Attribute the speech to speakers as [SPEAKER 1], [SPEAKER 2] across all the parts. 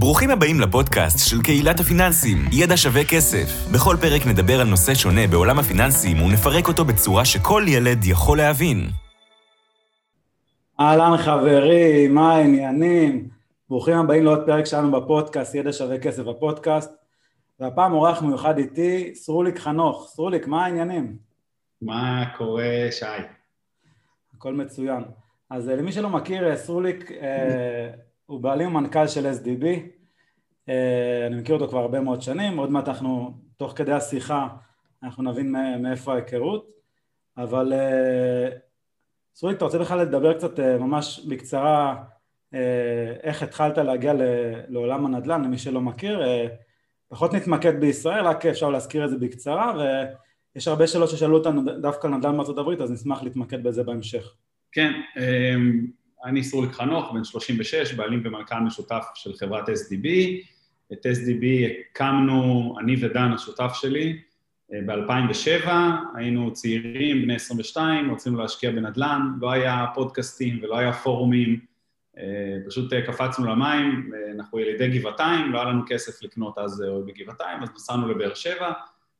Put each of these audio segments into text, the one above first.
[SPEAKER 1] ברוכים הבאים לפודקאסט של קהילת הפיננסים, ידע שווה כסף. בכל פרק נדבר על נושא שונה בעולם הפיננסים ונפרק אותו בצורה שכל ילד יכול להבין.
[SPEAKER 2] אהלן חברים, מה העניינים? ברוכים הבאים לעוד פרק שלנו בפודקאסט, ידע שווה כסף בפודקאסט. והפעם אורח מיוחד איתי, סרוליק חנוך. סרוליק, מה העניינים?
[SPEAKER 3] מה קורה, שי?
[SPEAKER 2] הכל מצוין. אז אה, למי שלא מכיר, אה, סרוליק אה, הוא בעלים ומנכ"ל של SDB. אה, אני מכיר אותו כבר הרבה מאוד שנים, עוד מעט אנחנו, תוך כדי השיחה, אנחנו נבין מאיפה ההיכרות. אבל אה, סרוליק, אתה רוצה בכלל לדבר קצת אה, ממש בקצרה איך התחלת להגיע לעולם הנדל"ן, למי שלא מכיר, פחות נתמקד בישראל, רק אפשר להזכיר את זה בקצרה, ויש הרבה שאלות ששאלו אותנו דווקא על נדל"ן בארצות הברית, אז נשמח להתמקד בזה בהמשך.
[SPEAKER 3] כן, אני סרוליק חנוך, בן 36, בעלים ומנכ"ל משותף של חברת SDB. את SDB הקמנו, אני ודן, השותף שלי, ב-2007, היינו צעירים, בני 22, רצינו להשקיע בנדל"ן, לא היה פודקאסטים ולא היה פורומים, פשוט קפצנו למים, אנחנו ילידי גבעתיים, לא היה לנו כסף לקנות אז בגבעתיים, אז נסענו לבאר שבע,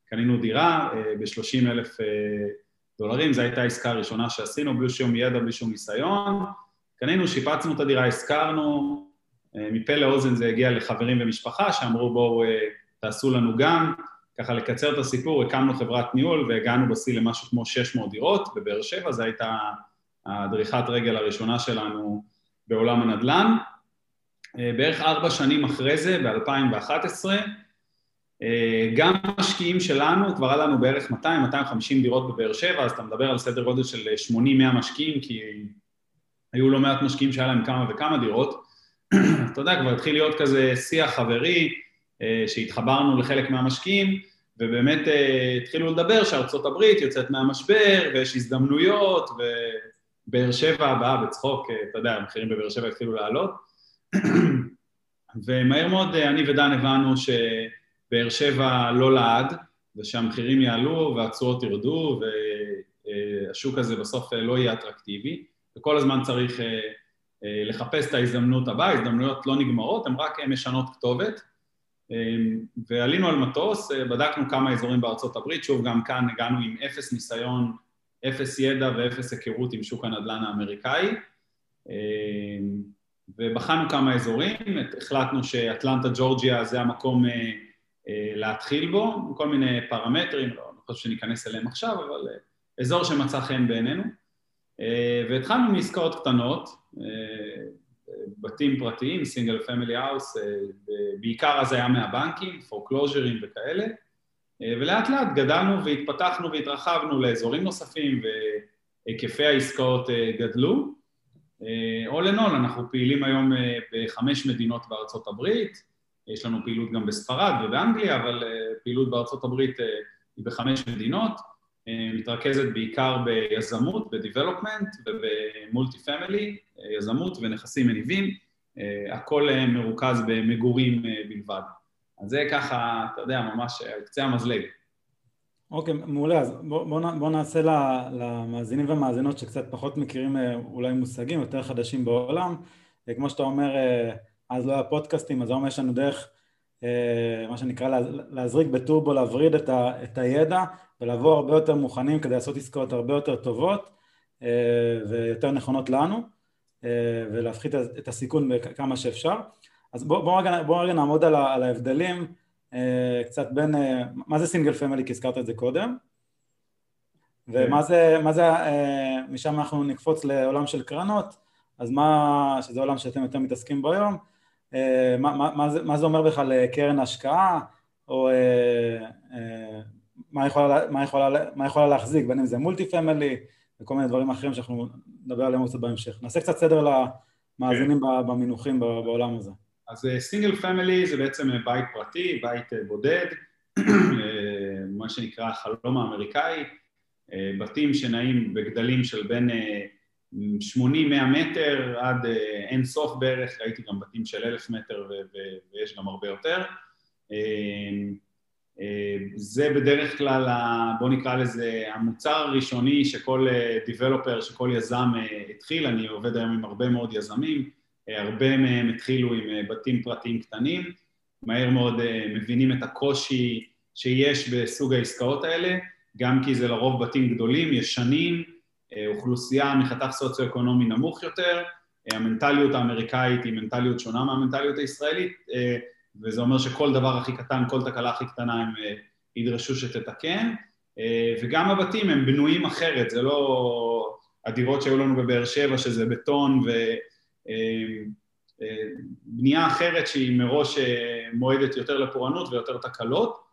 [SPEAKER 3] קנינו דירה ב-30 אלף דולרים, זו הייתה העסקה הראשונה שעשינו, בלי שום ידע, בלי שום ניסיון, קנינו, שיפצנו את הדירה, השכרנו, מפה לאוזן זה הגיע לחברים ומשפחה שאמרו בואו תעשו לנו גם, ככה לקצר את הסיפור, הקמנו חברת ניהול והגענו בשיא למשהו כמו 600 דירות בבאר שבע, זו הייתה הדריכת רגל הראשונה שלנו בעולם הנדל"ן. בערך ארבע שנים אחרי זה, ב-2011, גם משקיעים שלנו, כבר היה לנו בערך 200-250 דירות בבאר שבע, אז אתה מדבר על סדר גודל של 80-100 משקיעים, כי היו לא מעט משקיעים שהיה להם כמה וכמה דירות. אתה יודע, כבר התחיל להיות כזה שיח חברי, שהתחברנו לחלק מהמשקיעים, ובאמת התחילו לדבר שארצות הברית יוצאת מהמשבר, ויש הזדמנויות, ובאר שבע הבאה בצחוק, אתה יודע, המחירים בבאר שבע התחילו לעלות. ומהר מאוד אני ודן הבנו שבאר שבע לא לעד, ושהמחירים יעלו והתשואות ירדו, והשוק הזה בסוף לא יהיה אטרקטיבי. וכל הזמן צריך לחפש את ההזדמנות הבאה, ההזדמנויות לא נגמרות, הן רק משנות כתובת. ועלינו על מטוס, בדקנו כמה אזורים בארצות הברית, שוב גם כאן הגענו עם אפס ניסיון, אפס ידע ואפס היכרות עם שוק הנדל"ן האמריקאי, ובחנו כמה אזורים, החלטנו שאטלנטה ג'ורג'יה זה המקום להתחיל בו, כל מיני פרמטרים, לא חושב שניכנס אליהם עכשיו, אבל אזור שמצא חן בעינינו. והתחלנו מעסקאות קטנות, בתים פרטיים, single family house, בעיקר אז היה מהבנקים, foreclosure ים וכאלה, ולאט לאט גדלנו והתפתחנו והתרחבנו לאזורים נוספים והיקפי העסקאות גדלו. all in all, אנחנו פעילים היום בחמש מדינות בארצות הברית, יש לנו פעילות גם בספרד ובאנגליה, אבל פעילות בארצות הברית היא בחמש מדינות. מתרכזת בעיקר ביזמות, ב-development ובמולטי פמילי, יזמות ונכסים מניבים, הכל מרוכז במגורים בלבד. אז זה ככה, אתה יודע, ממש קצה המזלג.
[SPEAKER 2] אוקיי, מעולה. אז בואו בוא, בוא נעשה למאזינים ומאזינות שקצת פחות מכירים אולי מושגים יותר חדשים בעולם. כמו שאתה אומר, אז לא היה פודקאסטים, אז היום יש לנו דרך מה שנקרא להזריק בטורבו, להבריד את, את הידע ולבוא הרבה יותר מוכנים כדי לעשות עסקאות הרבה יותר טובות ויותר נכונות לנו ולהפחית את הסיכון כמה שאפשר. אז בואו בוא רגע, בוא רגע נעמוד על, על ההבדלים קצת בין, מה זה single family כי הזכרת את זה קודם? ומה זה, מה זה, משם אנחנו נקפוץ לעולם של קרנות, אז מה, שזה עולם שאתם יותר מתעסקים בו היום מה, מה, מה, זה, מה זה אומר בכלל קרן השקעה, או מה יכולה, מה, יכולה, מה יכולה להחזיק, בין אם זה multi family וכל מיני דברים אחרים שאנחנו נדבר עליהם קצת בהמשך. נעשה קצת סדר למאזינים okay. במינוחים בעולם הזה.
[SPEAKER 3] אז סינגל פמילי זה בעצם בית פרטי, בית בודד, מה שנקרא החלום האמריקאי, בתים שנעים בגדלים של בין 80-100 מטר עד אין סוף בערך, ראיתי גם בתים של אלף מטר ויש גם הרבה יותר. זה בדרך כלל, בואו נקרא לזה, המוצר הראשוני שכל דיבלופר, שכל יזם התחיל, אני עובד היום עם הרבה מאוד יזמים, הרבה מהם התחילו עם בתים פרטיים קטנים, מהר מאוד מבינים את הקושי שיש בסוג העסקאות האלה, גם כי זה לרוב בתים גדולים, ישנים, אוכלוסייה מחתך סוציו-אקונומי נמוך יותר, המנטליות האמריקאית היא מנטליות שונה מהמנטליות הישראלית, וזה אומר שכל דבר הכי קטן, כל תקלה הכי קטנה הם ידרשו שתתקן, וגם הבתים הם בנויים אחרת, זה לא הדירות שהיו לנו בבאר שבע שזה בטון ובנייה אחרת שהיא מראש מועדת יותר לפורענות ויותר תקלות,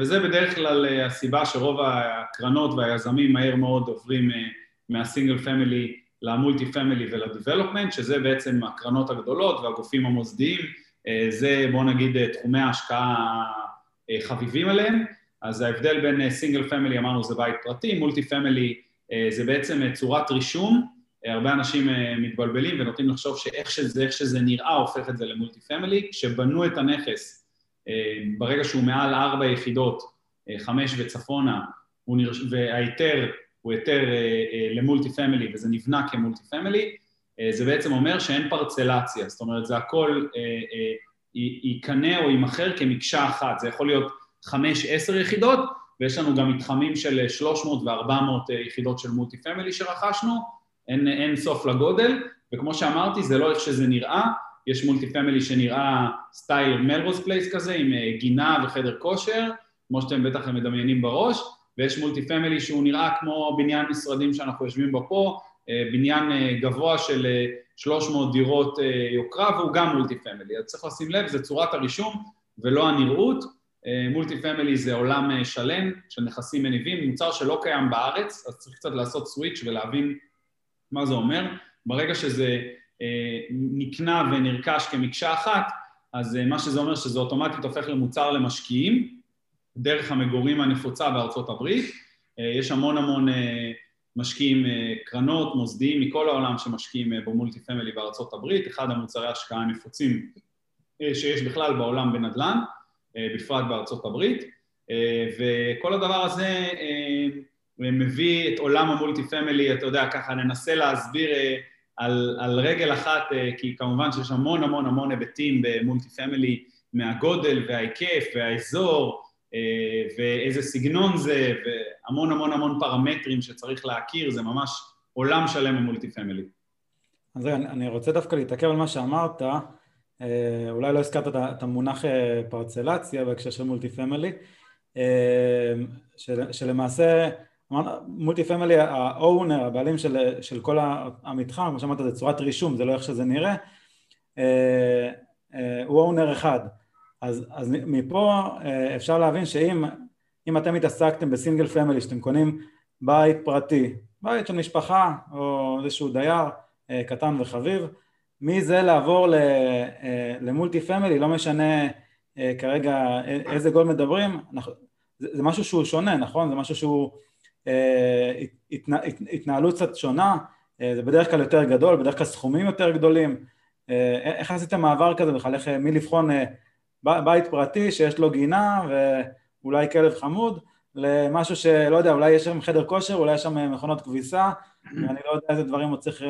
[SPEAKER 3] וזה בדרך כלל הסיבה שרוב הקרנות והיזמים מהר מאוד עוברים מה single family ל multi family ול development, שזה בעצם הקרנות הגדולות והגופים המוסדיים, זה בוא נגיד תחומי ההשקעה חביבים עליהם, אז ההבדל בין single family אמרנו זה בית פרטי, multi family זה בעצם צורת רישום, הרבה אנשים מתבלבלים ונוטים לחשוב שאיך שזה, שזה נראה הופך את זה ל multi family, כשבנו את הנכס ברגע שהוא מעל ארבע יחידות, חמש וצפונה, וההיתר הוא היתר ל multi family וזה נבנה כ multi family, זה בעצם אומר שאין פרצלציה, זאת אומרת זה הכל ייקנה או יימכר כמקשה אחת, זה יכול להיות חמש, עשר יחידות, ויש לנו גם מתחמים של 300 ו-400 יחידות של multi family שרכשנו, אין, אין סוף לגודל, וכמו שאמרתי זה לא איך שזה נראה, יש multi family שנראה style Melrose Place כזה, עם גינה וחדר כושר, כמו שאתם בטח מדמיינים בראש, ויש multi family שהוא נראה כמו בניין משרדים שאנחנו יושבים בו פה, בניין גבוה של 300 דירות יוקרה והוא גם multi family, אז צריך לשים לב, זה צורת הרישום ולא הנראות, multi family זה עולם שלם של נכסים מניבים, מוצר שלא קיים בארץ, אז צריך קצת לעשות switch ולהבין מה זה אומר, ברגע שזה נקנה ונרכש כמקשה אחת, אז מה שזה אומר שזה אוטומטית הופך למוצר למשקיעים, דרך המגורים הנפוצה בארצות הברית, יש המון המון משקיעים קרנות, מוסדיים מכל העולם שמשקיעים ב multi family בארצות הברית, אחד המוצרי ההשקעה הנפוצים שיש בכלל בעולם בנדל"ן, בפרט בארצות הברית, וכל הדבר הזה מביא את עולם ה multi family, אתה יודע, ככה ננסה להסביר על, על רגל אחת, כי כמובן שיש המון המון המון היבטים ב multi family מהגודל וההיקף והאזור ואיזה סגנון זה והמון המון המון פרמטרים שצריך להכיר, זה ממש עולם שלם ה multi family.
[SPEAKER 2] אז אני רוצה דווקא להתעכב על מה שאמרת, אולי לא הזכרת את המונח פרצלציה בהקשר של multi family, של, שלמעשה multi family, ה owner, הבעלים של, של כל המתחם, כמו שאמרת, זה צורת רישום, זה לא איך שזה נראה, הוא owner אחד. אז, אז מפה אפשר להבין שאם אתם התעסקתם ב single family, שאתם קונים בית פרטי, בית של משפחה או איזשהו דייר קטן וחביב, מזה לעבור ל multi family, לא משנה כרגע איזה גודל מדברים, זה, משהו שהוא שונה, נכון? זה משהו שהוא התנה, התנהלות קצת שונה, זה בדרך כלל יותר גדול, בדרך כלל סכומים יותר גדולים. איך עשיתם מעבר כזה בכלל, איך מלבחון בית פרטי שיש לו גינה ואולי כלב חמוד, למשהו שלא יודע, אולי יש שם חדר כושר, אולי יש שם מכונות כביסה, ואני לא יודע איזה דברים הוא צריך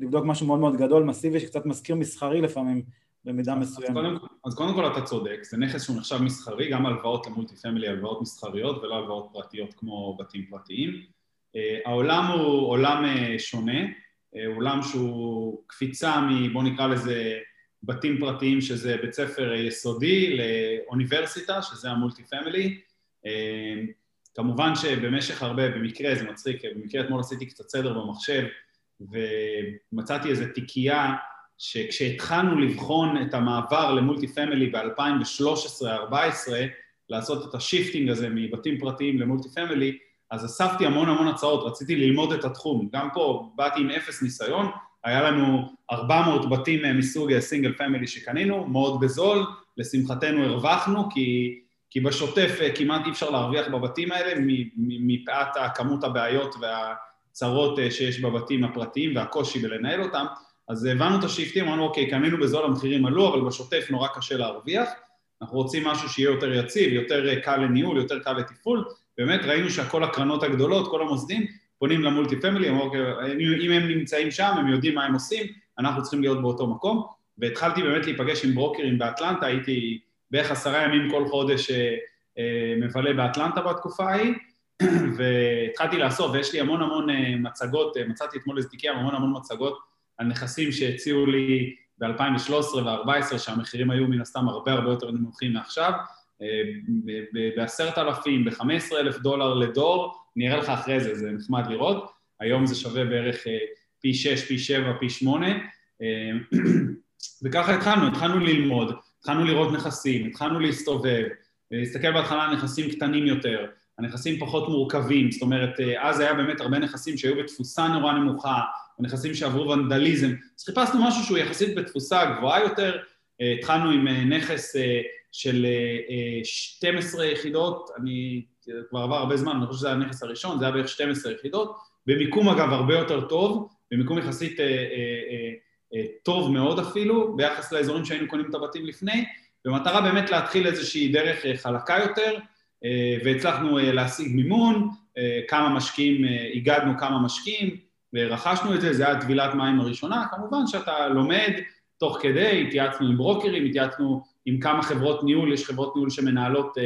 [SPEAKER 2] לבדוק משהו מאוד מאוד גדול, מסיבי, שקצת מזכיר מסחרי לפעמים, במידה מסוימת.
[SPEAKER 3] אז, אז קודם כל אתה צודק, זה נכס שהוא נחשב מסחרי, גם הלוואות למולטי פמילי, הלוואות מסחריות ולא הלוואות פרטיות כמו בתים פרטיים. העולם הוא עולם שונה, עולם שהוא קפיצה מ... בוא נקרא לזה בתים פרטיים שזה בית ספר יסודי לאוניברסיטה, שזה ה multi family. כמובן שבמשך הרבה, במקרה זה מצחיק, במקרה אתמול עשיתי קצת סדר במחשב ומצאתי איזו תיקייה שכשהתחלנו לבחון את המעבר ל multi family ב-2013-2014, לעשות את ה shifting הזה מבתים פרטיים ל multi family, אז אספתי המון המון הצעות, רציתי ללמוד את התחום. גם פה באתי עם אפס ניסיון, היה לנו 400 בתים מסוג single family שקנינו, מאוד בזול, לשמחתנו הרווחנו, כי, כי בשוטף כמעט אי אפשר להרוויח בבתים האלה, מפאת כמות הבעיות והצרות שיש בבתים הפרטיים והקושי בלנהל אותם, אז הבנו את ה shiftים, אמרנו אוקיי, קנינו בזול, המחירים עלו, אבל בשוטף נורא קשה להרוויח, אנחנו רוצים משהו שיהיה יותר יציב, יותר קל לניהול, יותר קל לתפעול, באמת ראינו שכל הקרנות הגדולות, כל המוסדים, פונים למולטי פמילי, אוקיי, אם הם נמצאים שם, הם יודעים מה הם עושים, אנחנו צריכים להיות באותו מקום, והתחלתי באמת להיפגש עם ברוקרים באטלנטה, הייתי בערך עשרה ימים כל חודש מבלה באטלנטה בתקופה ההיא, והתחלתי לאסוף, ויש לי המון המון מצגות, מצאתי אתמול איזה תיקייה, המון המון מצגות על נכסים שהציעו לי ב-2013 ו-2014, שהמחירים היו מן הסתם הרבה הרבה יותר נמוכים מעכשיו, בעשרת אלפים, ב-15 אלף דולר לדור, אני אראה לך אחרי זה, זה נחמד לראות, היום זה שווה בערך פי 6, פי 7, פי 8, וככה התחלנו, התחלנו ללמוד, התחלנו לראות נכסים, התחלנו להסתובב, להסתכל בהתחלה על נכסים קטנים יותר, הנכסים פחות מורכבים, זאת אומרת, אז היה באמת הרבה נכסים שהיו בתפוסה נורא נמוכה, נכסים שעברו ונדליזם, אז חיפשנו משהו שהוא יחסית בתפוסה גבוהה יותר, התחלנו עם נכס של 12 יחידות, אני כבר עבר הרבה זמן, אני חושב שזה היה הנכס הראשון, זה היה בערך 12 יחידות, במיקום אגב הרבה יותר טוב, במיקום יחסית טוב מאוד אפילו, ביחס לאזורים שהיינו קונים את הבתים לפני, במטרה באמת להתחיל איזושהי דרך חלקה יותר, והצלחנו להשיג מימון, כמה משקיעים, הגדנו כמה משקיעים, ורכשנו את זה, זה היה טבילת מים הראשונה, כמובן שאתה לומד תוך כדי, התייעצנו עם brokerים, התייעצנו עם כמה חברות ניהול, יש חברות ניהול שמנהלות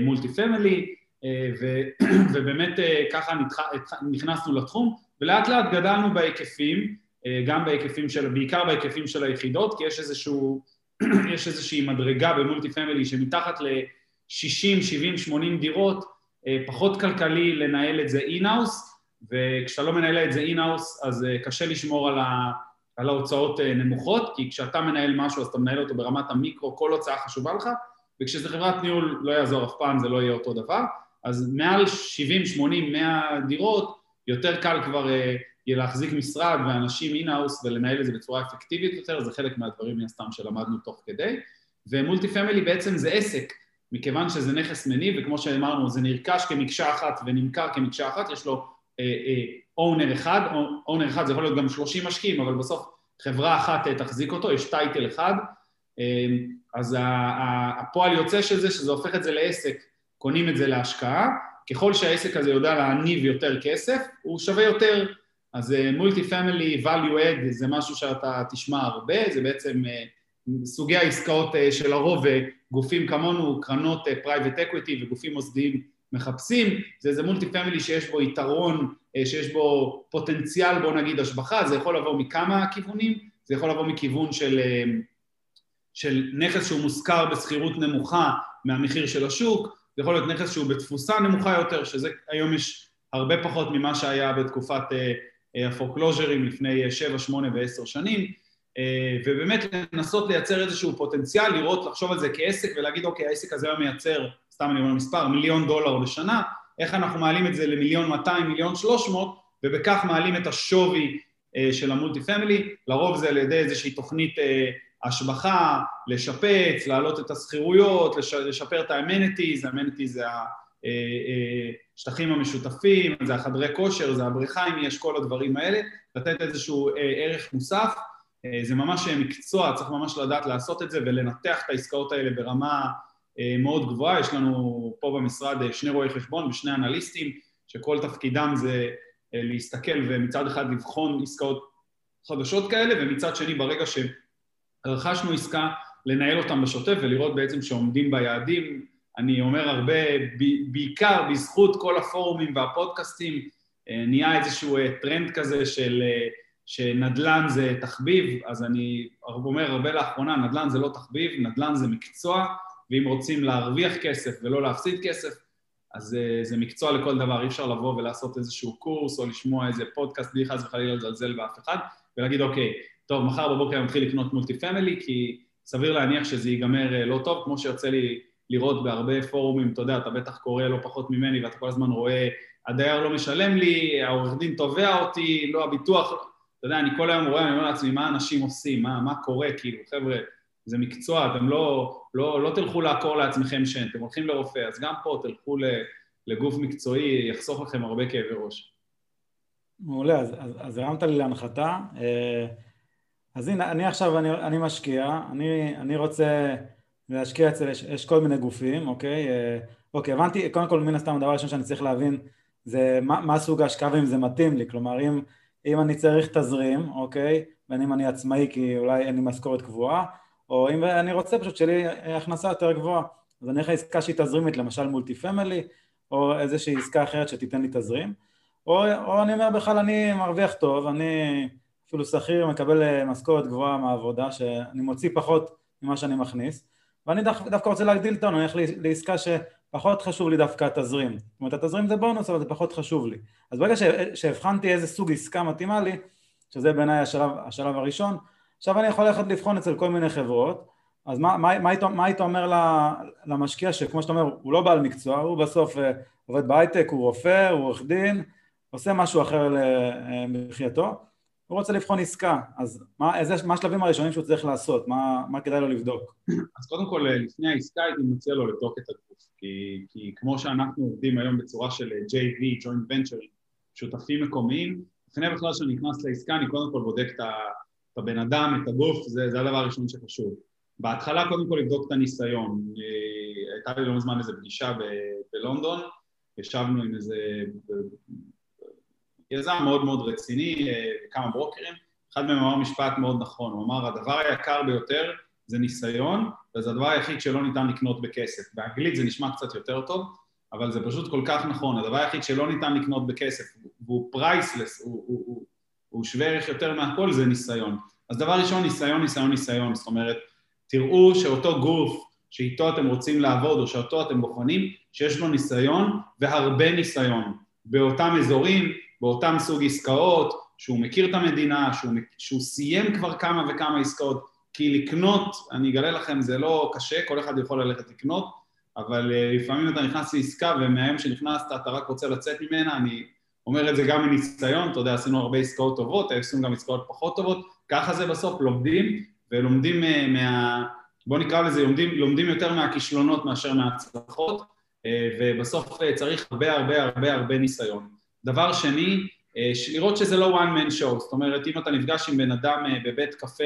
[SPEAKER 3] multi family, ובאמת ככה נכנסנו לתחום, ולאט לאט גדלנו בהיקפים, גם בהיקפים של, בעיקר בהיקפים של היחידות, כי יש איזשהו, יש איזושהי מדרגה ב multi family שמתחת ל-60, 70, 80 דירות, פחות כלכלי לנהל את זה in-house, וכשאתה לא מנהל את זה in-house, אז קשה לשמור על, ה, על ההוצאות נמוכות, כי כשאתה מנהל משהו אז אתה מנהל אותו ברמת המיקרו, כל הוצאה חשובה לך, וכשזה חברת ניהול לא יעזור אף פעם, זה לא יהיה אותו דבר. אז מעל 70, 80, 100 דירות, יותר קל כבר יהיה להחזיק משרד ואנשים אינאוס ולנהל את זה בצורה אפקטיבית יותר, זה חלק מהדברים מן הסתם שלמדנו תוך כדי. ומולטי פמילי בעצם זה עסק, מכיוון שזה נכס מניב, וכמו שאמרנו, זה נרכש כמקשה אחת ונמכר כמקשה אחת, יש לו owner אחד, owner אחד זה יכול להיות גם 30 משקיעים, אבל בסוף חברה אחת תחזיק אותו, יש title אחד, אז הפועל יוצא של זה, שזה הופך את זה לעסק, קונים את זה להשקעה, ככל שהעסק הזה יודע להניב יותר כסף, הוא שווה יותר. אז multi family value add זה משהו שאתה תשמע הרבה, זה בעצם סוגי העסקאות של הרוב גופים כמונו, קרנות private equity וגופים מוסדיים מחפשים, זה איזה מולטי פמילי שיש בו יתרון, שיש בו פוטנציאל, בוא נגיד, השבחה, זה יכול לבוא מכמה כיוונים, זה יכול לבוא מכיוון של, של נכס שהוא מושכר בשכירות נמוכה מהמחיר של השוק, זה יכול להיות נכס שהוא בתפוסה נמוכה יותר, שזה היום יש הרבה פחות ממה שהיה בתקופת הפורקלוז'רים לפני 7, 8 ו-10 שנים, ובאמת לנסות לייצר איזשהו פוטנציאל, לראות, לחשוב על זה כעסק ולהגיד, אוקיי, העסק הזה היום מייצר סתם אני אומר מספר, מיליון דולר לשנה, איך אנחנו מעלים את זה למיליון 200, מיליון 300, ובכך מעלים את השווי של המולטי פמילי, לרוב זה על ידי איזושהי תוכנית השבחה, לשפץ, להעלות את הסחירויות, לשפר את האמנטיז, האמנטיז זה השטחים המשותפים, זה החדרי כושר, זה הבריכה אם יש כל הדברים האלה, לתת איזשהו ערך מוסף, זה ממש מקצוע, צריך ממש לדעת לעשות את זה ולנתח את העסקאות האלה ברמה מאוד גבוהה, יש לנו פה במשרד שני רואי חשבון ושני אנליסטים שכל תפקידם זה להסתכל ומצד אחד לבחון עסקאות חדשות כאלה ומצד שני ברגע שרכשנו עסקה לנהל אותם בשוטף ולראות בעצם שעומדים ביעדים, אני אומר הרבה, בעיקר בזכות כל הפורומים והפודקאסטים נהיה איזשהו טרנד כזה של שנדל"ן זה תחביב, אז אני אומר הרבה לאחרונה, נדל"ן זה לא תחביב, נדל"ן זה מקצוע ואם רוצים להרוויח כסף ולא להפסיד כסף, אז זה, זה מקצוע לכל דבר, אי אפשר לבוא ולעשות איזשהו קורס או לשמוע איזה פודקאסט בלי חס וחלילה לזלזל באף אחד, ולהגיד אוקיי, טוב, מחר בבוקר אני מתחיל לקנות מולטי פמילי, כי סביר להניח שזה ייגמר לא טוב, כמו שיוצא לי לראות בהרבה פורומים, אתה יודע, אתה בטח קורא לא פחות ממני ואתה כל הזמן רואה, הדייר לא משלם לי, העורך דין תובע אותי, לא הביטוח, אתה יודע, אני כל היום רואה, אני אומר לעצמי, מה אנשים עושים, מה, מה קורה, כאילו, חבר'ה, זה מקצוע, אתם לא, לא, לא תלכו לעקור לעצמכם שן, אתם הולכים לרופא, אז גם פה תלכו לגוף מקצועי, יחסוך לכם הרבה כאבי ראש.
[SPEAKER 2] מעולה, אז, אז, אז הרמת לי להנחתה. אז הנה, אני עכשיו, אני, אני משקיע, אני, אני רוצה להשקיע אצל, יש, יש כל מיני גופים, אוקיי? אוקיי, הבנתי, קודם כל, מן הסתם, הדבר הראשון שאני צריך להבין זה מה, מה סוג ההשקעה ואם זה מתאים לי, כלומר, אם אם אני צריך תזרים, אוקיי? בין אם אני עצמאי כי אולי אין לי משכורת קבועה, או אם אני רוצה פשוט שיהיה לי הכנסה יותר גבוהה. אז אני אלך לעסקה שהיא תזרימית, למשל מולטי פמילי, או איזושהי עסקה אחרת שתיתן לי תזרים, או, או אני אומר בכלל אני מרוויח טוב, אני אפילו שכיר, מקבל אה, משכורת גבוהה מהעבודה, שאני מוציא פחות ממה שאני מכניס, ואני דו, דווקא רוצה להגדיל ההון, אני הולך לעסקה שפחות חשוב לי דווקא התזרים. זאת אומרת, התזרים זה בונוס, אבל זה פחות חשוב לי. אז ברגע שהבחנתי איזה סוג עסקה מתאימה לי, שזה בעיניי השלב, השלב הראשון, עכשיו אני יכול ללכת לבחון אצל כל מיני חברות, אז מה, מה, מה, היית, אומר למשקיע שכמו שאתה אומר, הוא לא בעל מקצוע, הוא בסוף אה, עובד בהייטק, הוא רופא, הוא עורך דין, עושה משהו אחר למחייתו, הוא רוצה לבחון עסקה, אז מה, איזה, מה השלבים הראשונים שהוא צריך לעשות? מה, מה כדאי לו לבדוק?
[SPEAKER 3] אז קודם כל, לפני העסקה הייתי מציע לו לבדוק את הגוף, כי, כי כמו שאנחנו עובדים היום בצורה של JV, Joint Venture, שותפים מקומיים, לפני בכלל שאני נכנס לעסקה אני קודם כל בודק את, את הבן אדם, את הגוף, זה, זה הדבר הראשון שחשוב. בהתחלה קודם כל לבדוק את הניסיון. אה, הייתה לי לא מזמן איזו פגישה ב- בלונדון, ישבנו עם איזה יזם מאוד מאוד רציני, אה, כמה ברוקרים, אחד מהם אמר משפט מאוד נכון, הוא אמר הדבר היקר ביותר זה ניסיון, וזה הדבר היחיד שלא ניתן לקנות בכסף. באנגלית זה נשמע קצת יותר טוב, אבל זה פשוט כל כך נכון, הדבר היחיד שלא ניתן לקנות בכסף, והוא פרייסלס, הוא, הוא, הוא, הוא שווה ערך יותר מהכל, זה ניסיון. אז דבר ראשון, ניסיון, ניסיון, ניסיון, זאת אומרת, תראו שאותו גוף שאיתו אתם רוצים לעבוד או שאותו אתם בוחנים, שיש לו ניסיון והרבה ניסיון באותם אזורים, באותם סוג עסקאות, שהוא מכיר את המדינה, שהוא, שהוא סיים כבר כמה וכמה עסקאות, כי לקנות, אני אגלה לכם, זה לא קשה, כל אחד יכול ללכת לקנות, אבל uh, לפעמים אתה נכנס לעסקה ומהיום שנכנסת אתה רק רוצה לצאת ממנה, אני אומר את זה גם מניסיון, אתה יודע, עשינו הרבה עסקאות טובות, עשינו גם עסקאות פחות טובות, ככה זה בסוף, לומדים, ולומדים uh, מה... בוא נקרא לזה, לומדים, לומדים יותר מהכישלונות מאשר מההצלחות, uh, ובסוף צריך הרבה הרבה הרבה הרבה ניסיון. דבר שני, uh, לראות שזה לא one man show, זאת אומרת, אם אתה נפגש עם בן אדם uh, בבית קפה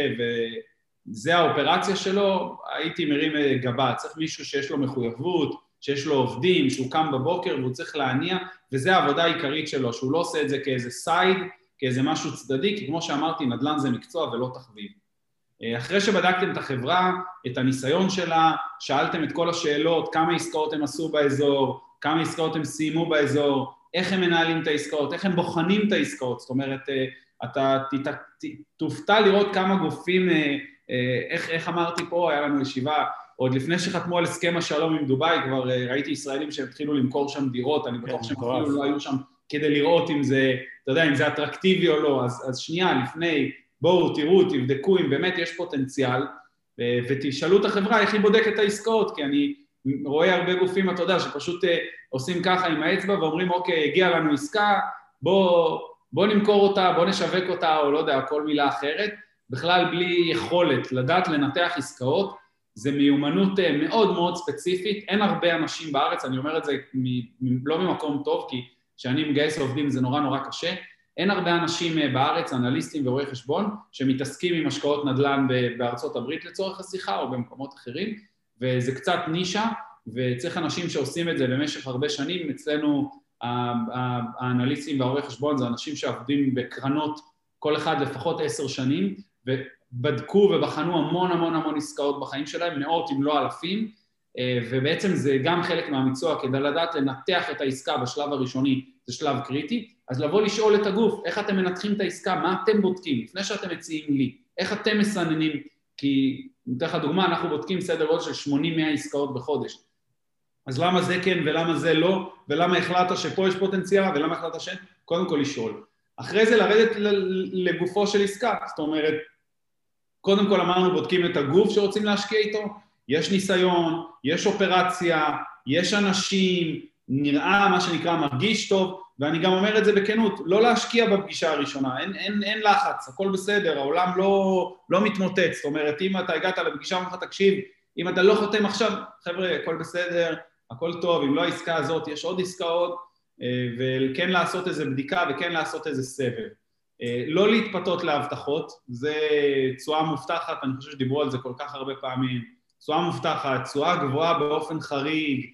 [SPEAKER 3] וזה האופרציה שלו, הייתי מרים uh, גבה, צריך מישהו שיש לו מחויבות, שיש לו עובדים, שהוא קם בבוקר והוא צריך להניע, וזו העבודה העיקרית שלו, שהוא לא עושה את זה כאיזה סייד, כאיזה משהו צדדי, כי כמו שאמרתי, נדל"ן זה מקצוע ולא תחביב. אה, אחרי שבדקתם את החברה, את הניסיון שלה, שאלתם את כל השאלות, כמה עסקאות הם עשו באזור, כמה עסקאות הם סיימו באזור, איך הם מנהלים את העסקאות, איך הם בוחנים את העסקאות, זאת אומרת, אה, אתה תופתע לראות כמה גופים, אה, איך, איך אמרתי פה, היה לנו ישיבה, עוד לפני שחתמו על הסכם השלום עם דובאי, כבר ראיתי ישראלים שהתחילו למכור שם דירות, אני בטוח כן, שהם אפילו לא היו שם כדי לראות אם זה, אתה יודע, אם זה אטרקטיבי או לא, אז, אז שנייה, לפני, בואו, תראו, תבדקו אם באמת יש פוטנציאל, ותשאלו את החברה איך היא בודקת את העסקאות, כי אני רואה הרבה גופים, אתה יודע, שפשוט אה, עושים ככה עם האצבע ואומרים, אוקיי, הגיעה לנו עסקה, בואו בוא נמכור אותה, בואו נשווק אותה, או לא יודע, כל מילה אחרת, בכלל בלי יכולת לדעת לנתח עסקאות, זה מיומנות אה, מאוד מאוד ספציפית, אין הרבה אנשים בארץ, אני אומר את זה מ- לא ממקום טוב, כי כשאני מגייס עובדים זה נורא נורא קשה, אין הרבה אנשים אה, בארץ, אנליסטים ורואי חשבון, שמתעסקים עם השקעות נדל"ן בארצות הברית לצורך השיחה או במקומות אחרים, וזה קצת נישה, וצריך אנשים שעושים את זה במשך הרבה שנים. אצלנו האנליסטים והרואי חשבון זה אנשים שעובדים בקרנות כל אחד לפחות עשר שנים, ובדקו ובחנו המון המון המון עסקאות בחיים שלהם, מאות אם לא אלפים, אה, ובעצם זה גם חלק מהמקצוע, כדי לדעת לנתח את העסקה בשלב הראשוני, זה שלב קריטי, אז לבוא לשאול את הגוף, איך אתם מנתחים את העסקה, מה אתם בודקים, לפני שאתם מציעים לי, איך אתם מסננים, כי, אני אתן לך דוגמה, אנחנו בודקים סדר גודל של 80-100 עסקאות בחודש. אז למה זה כן ולמה זה לא, ולמה החלטת שפה יש פוטנציאל ולמה החלטת שאין? קודם כל לשאול. אחרי זה לרדת לגופו של עסקה, זאת אומרת, קודם כל אמרנו בודקים את הגוף שרוצים להשקיע איתו, יש ניסיון, יש אופרציה, יש אנשים, נראה מה שנקרא מרגיש טוב, ואני גם אומר את זה בכנות, לא להשקיע בפגישה הראשונה, אין, אין, אין לחץ, הכל בסדר, העולם לא, לא מתמוטט, זאת אומרת, אם אתה הגעת לפגישה ואומר לך, תקשיב, אם אתה לא חותם עכשיו, חבר'ה, הכל בסדר, הכל טוב, אם לא העסקה הזאת, יש עוד עסקאות, אה, וכן לעשות איזה בדיקה וכן לעשות איזה סבב. אה, לא להתפתות להבטחות, זה תשואה מובטחת, אני חושב שדיברו על זה כל כך הרבה פעמים, תשואה מובטחת, תשואה גבוהה באופן חריג,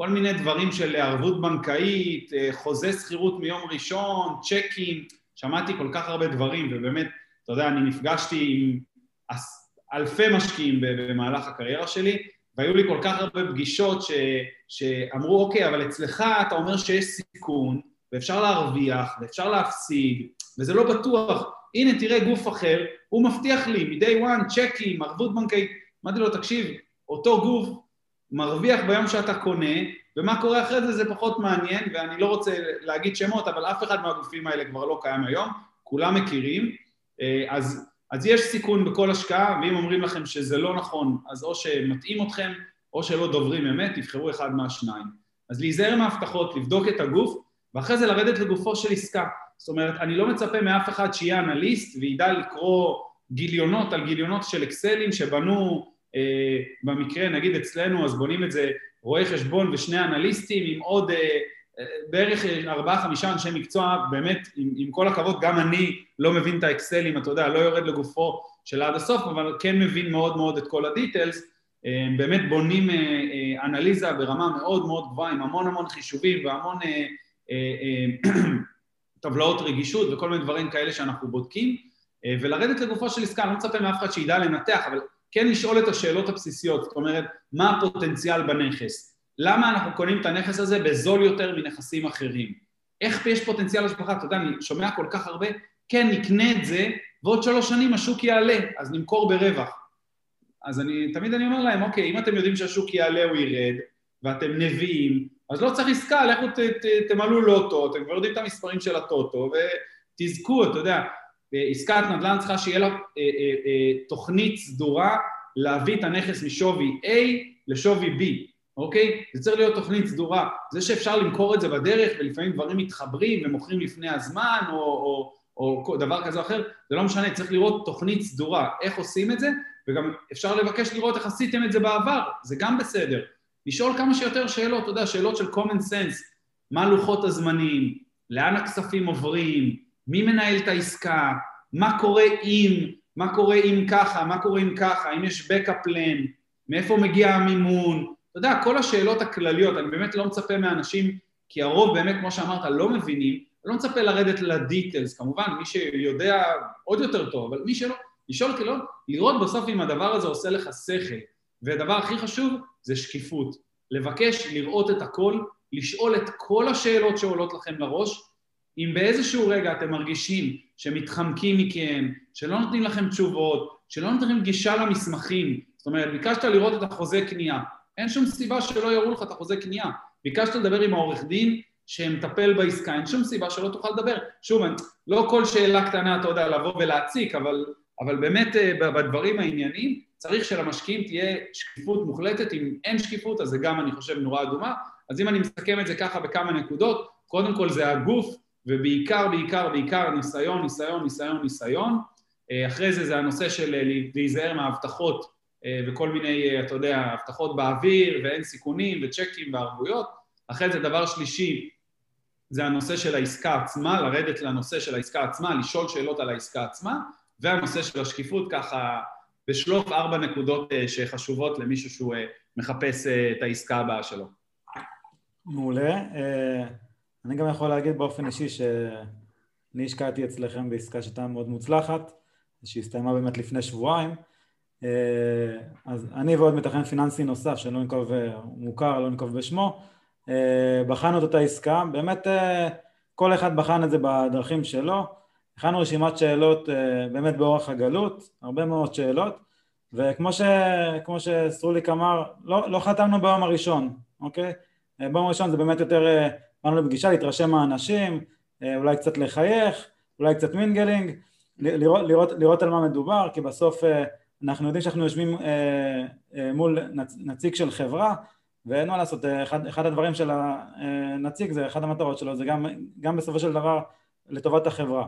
[SPEAKER 3] כל מיני דברים של ערבות בנקאית, אה, חוזה שכירות מיום ראשון, צ'קים, שמעתי כל כך הרבה דברים, ובאמת, אתה יודע, אני נפגשתי עם אלפי משקיעים במהלך הקריירה שלי, והיו לי כל כך הרבה פגישות ש, שאמרו, אוקיי, אבל אצלך אתה אומר שיש סיכון, ואפשר להרוויח, ואפשר להפסיד, וזה לא בטוח. הנה, תראה גוף אחר, הוא מבטיח לי מ-day one צ'קים, ערבות בנקאית. אמרתי לו, תקשיב, אותו גוף מרוויח ביום שאתה קונה, ומה קורה אחרי זה זה פחות מעניין, ואני לא רוצה להגיד שמות, אבל אף אחד מהגופים האלה כבר לא קיים היום, כולם מכירים. אה, אז, אז יש סיכון בכל השקעה, ואם אומרים לכם שזה לא נכון, אז או שמטעים אתכם, או שלא דוברים אמת, תבחרו אחד מהשניים. אז להיזהר מההבטחות, לבדוק את הגוף, ואחרי זה לרדת לגופו של עסקה. זאת אומרת, אני לא מצפה מאף אחד שיהיה אנליסט וידע לקרוא גיליונות על גיליונות של אקסלים שבנו במקרה, נגיד אצלנו, אז בונים את זה רואי חשבון ושני אנליסטים עם עוד אה, אה, בערך ארבעה-חמישה אנשי מקצוע, באמת, עם, עם כל הכבוד, גם אני לא מבין את האקסלים, אתה יודע, לא יורד לגופו של עד הסוף, אבל כן מבין מאוד מאוד את כל הדיטלס, אה, באמת בונים אה, אה, אנליזה ברמה מאוד מאוד גבוהה, עם המון המון חישובים והמון אה, אה, אה, טבלאות רגישות וכל מיני דברים כאלה שאנחנו בודקים, אה, ולרדת לגופו של עסקה, אני לא מצפה מאף אחד שידע לנתח, אבל כן לשאול את השאלות הבסיסיות, זאת אומרת, מה הפוטנציאל בנכס? למה אנחנו קונים את הנכס הזה בזול יותר מנכסים אחרים? איך יש פוטנציאל השבחה? אתה יודע, אני שומע כל כך הרבה, כן, נקנה את זה, ועוד שלוש שנים השוק יעלה, אז נמכור ברווח. אז אני, תמיד אני אומר להם, אוקיי, אם אתם יודעים שהשוק יעלה או ירד, ואתם נביאים, אז לא צריך עסקה, לכו תמלאו לוטו, אתם כבר יודעים את המספרים של הטוטו, ותזכו, אתה יודע, עסקת נדל"ן צריכה שיהיה לה אה, אה, אה, תוכנית סדורה להביא את הנכס משווי A לשווי B, אוקיי? זה צריך להיות תוכנית סדורה. זה שאפשר למכור את זה בדרך ולפעמים דברים מתחברים ומוכרים לפני הזמן או, או, או דבר כזה או אחר, זה לא משנה, צריך לראות תוכנית סדורה, איך עושים את זה, וגם אפשר לבקש לראות איך עשיתם את זה בעבר, זה גם בסדר. לשאול כמה שיותר שאלות, אתה יודע, שאלות של common sense, מה לוחות הזמנים, לאן הכספים עוברים, מי מנהל את העסקה, מה קורה אם, מה קורה אם ככה, מה קורה אם ככה, אם יש backup plan, מאיפה מגיע המימון, אתה יודע, כל השאלות הכלליות, אני באמת לא מצפה מאנשים, כי הרוב באמת, כמו שאמרת, לא מבינים, לא מצפה לרדת לדיטלס, כמובן, מי שיודע עוד יותר טוב, אבל מי שלא, לשאול כאילו, לראות בסוף אם הדבר הזה עושה לך שכל, והדבר הכי חשוב זה שקיפות, לבקש לראות את הכל, לשאול את כל השאלות שעולות לכם לראש, אם באיזשהו רגע אתם מרגישים שמתחמקים מכם, שלא נותנים לכם תשובות, שלא נותנים גישה למסמכים, זאת אומרת, ביקשת לראות את החוזה קנייה, אין שום סיבה שלא יראו לך את החוזה קנייה. ביקשת לדבר עם העורך דין שמטפל בעסקה, אין שום סיבה שלא תוכל לדבר. שוב, לא כל שאלה קטנה, אתה יודע, לבוא ולהציק, אבל, אבל באמת אה, בדברים העניינים צריך שלמשקיעים תהיה שקיפות מוחלטת, אם אין שקיפות אז זה גם, אני חושב, נורה אדומה. אז אם אני מסכם את זה ככה בכמה נקודות, קודם כל זה הגוף, ובעיקר, בעיקר, בעיקר ניסיון, ניסיון, ניסיון, ניסיון. אה, אחרי זה זה הנושא של אה, להיזהר מההבטחות אה, וכל מיני, אתה יודע, הבטחות באוויר ואין סיכונים וצ'קים וערבויות. אחרי זה דבר שלישי, זה הנושא של העסקה עצמה, לרדת לנושא של העסקה עצמה, לשאול שאלות על העסקה עצמה, והנושא של השקיפות ככה בשלוף ארבע נקודות שחשובות למישהו שהוא מחפש את העסקה הבאה שלו.
[SPEAKER 2] מעולה. אני גם יכול להגיד באופן אישי שאני השקעתי אצלכם בעסקה שהייתה מאוד מוצלחת, שהסתיימה באמת לפני שבועיים. אה, אז אני ועוד מתכנן פיננסי נוסף, שלא נקוב, מוכר, לא נקוב בשמו, אה, בחנו את אותה עסקה, באמת אה, כל אחד בחן את זה בדרכים שלו, הכנו רשימת שאלות באמת באורך הגלות, הרבה מאוד שאלות, וכמו ש, שסרוליק אמר, לא, לא חתמנו ביום הראשון, אוקיי? ביום הראשון זה באמת יותר באנו לפגישה להתרשם מהאנשים, אה, אולי קצת לחייך, אולי קצת mingling, לראות, לראות, לראות על מה מדובר, כי בסוף אה, אנחנו יודעים שאנחנו יושבים אה, מול נציג של חברה, ואין מה לעשות, אחד, אחד הדברים של הנציג זה, אחת המטרות שלו, זה גם, גם בסופו של דבר לטובת החברה.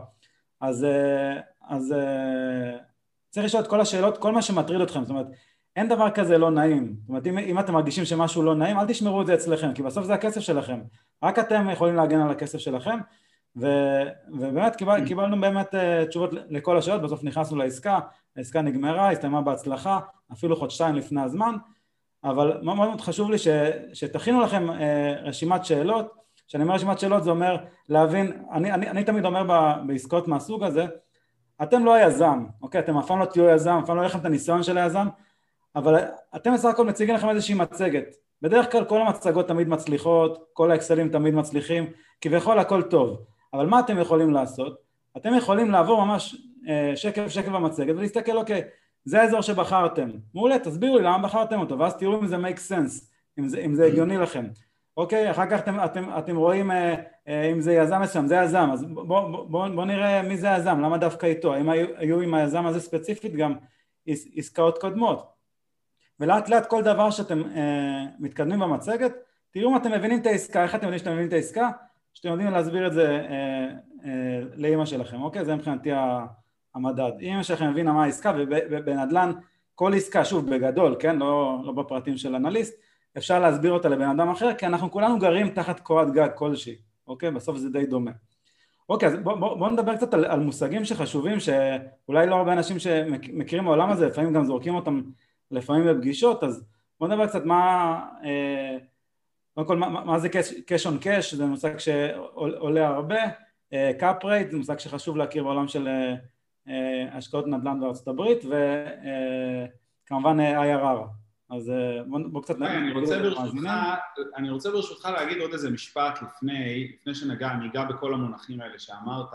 [SPEAKER 2] אז, אז צריך לשאול את כל השאלות, כל מה שמטריד אתכם, זאת אומרת, אין דבר כזה לא נעים. זאת אומרת, אם, אם אתם מרגישים שמשהו לא נעים, אל תשמרו את זה אצלכם, כי בסוף זה הכסף שלכם. רק אתם יכולים להגן על הכסף שלכם, ו, ובאמת קיבל, קיבלנו באמת uh, תשובות לכל השאלות, בסוף נכנסנו לעסקה, העסקה נגמרה, הסתיימה בהצלחה, אפילו חודשיים לפני הזמן, אבל מאוד מאוד חשוב לי ש, שתכינו לכם uh, רשימת שאלות, כשאני אומר רשימת שאלות זה אומר להבין, אני, אני, אני תמיד אומר ב, בעסקאות מהסוג הזה, אתם לא היזם, אוקיי? אתם אף פעם לא תהיו יזם, אף פעם לא יהיה לכם את הניסיון של היזם, אבל אתם בסך הכל מציגים לכם איזושהי מצגת. בדרך כלל כל המצגות תמיד מצליחות, כל האקסלים תמיד מצליחים, כביכול הכל טוב. אבל מה אתם יכולים לעשות? אתם יכולים לעבור ממש אה, שקף שקף במצגת ולהסתכל, אוקיי, זה האזור שבחרתם. מעולה, תסבירו לי למה בחרתם אותו, ואז תראו אם זה make sense, אם זה, אם זה הגיוני לכם. אוקיי, אחר כך אתם, אתם, אתם רואים אה, אה, אם זה יזם מסוים, זה יזם, אז בואו בוא, בוא, בוא נראה מי זה היזם, למה דווקא איתו, האם היו, היו עם היזם הזה ספציפית גם עסקאות קודמות. ולאט לאט כל דבר שאתם אה, מתקדמים במצגת, תראו אם אתם מבינים את העסקה, איך אתם יודעים שאתם מבינים את העסקה? שאתם יודעים להסביר את זה אה, אה, לאימא שלכם, אוקיי? זה מבחינתי המדד. אם אמא שלכם הבינה מה העסקה, ובנדל"ן כל עסקה, שוב בגדול, כן? לא, לא בפרטים של אנליסט, אפשר להסביר אותה לבן אדם אחר, כי אנחנו כולנו גרים תחת קורת גג כלשהי, אוקיי? בסוף זה די דומה. אוקיי, אז בואו בוא, בוא נדבר קצת על, על מושגים שחשובים, שאולי לא הרבה אנשים שמכירים בעולם הזה, לפעמים גם זורקים אותם לפעמים בפגישות, אז בואו נדבר קצת מה, אה, קודם כל מה, מה זה cash on cash, זה מושג שעולה הרבה, קאפ רייט זה מושג שחשוב להכיר בעולם של אה, השקעות נדל"ן בארצות הברית, וכמובן אה, IRR. אז בוא, בוא קצת
[SPEAKER 3] נגיד אני רוצה, ברשותך, אני רוצה ברשותך להגיד עוד איזה משפט לפני, לפני שנגע, ניגע בכל המונחים האלה שאמרת.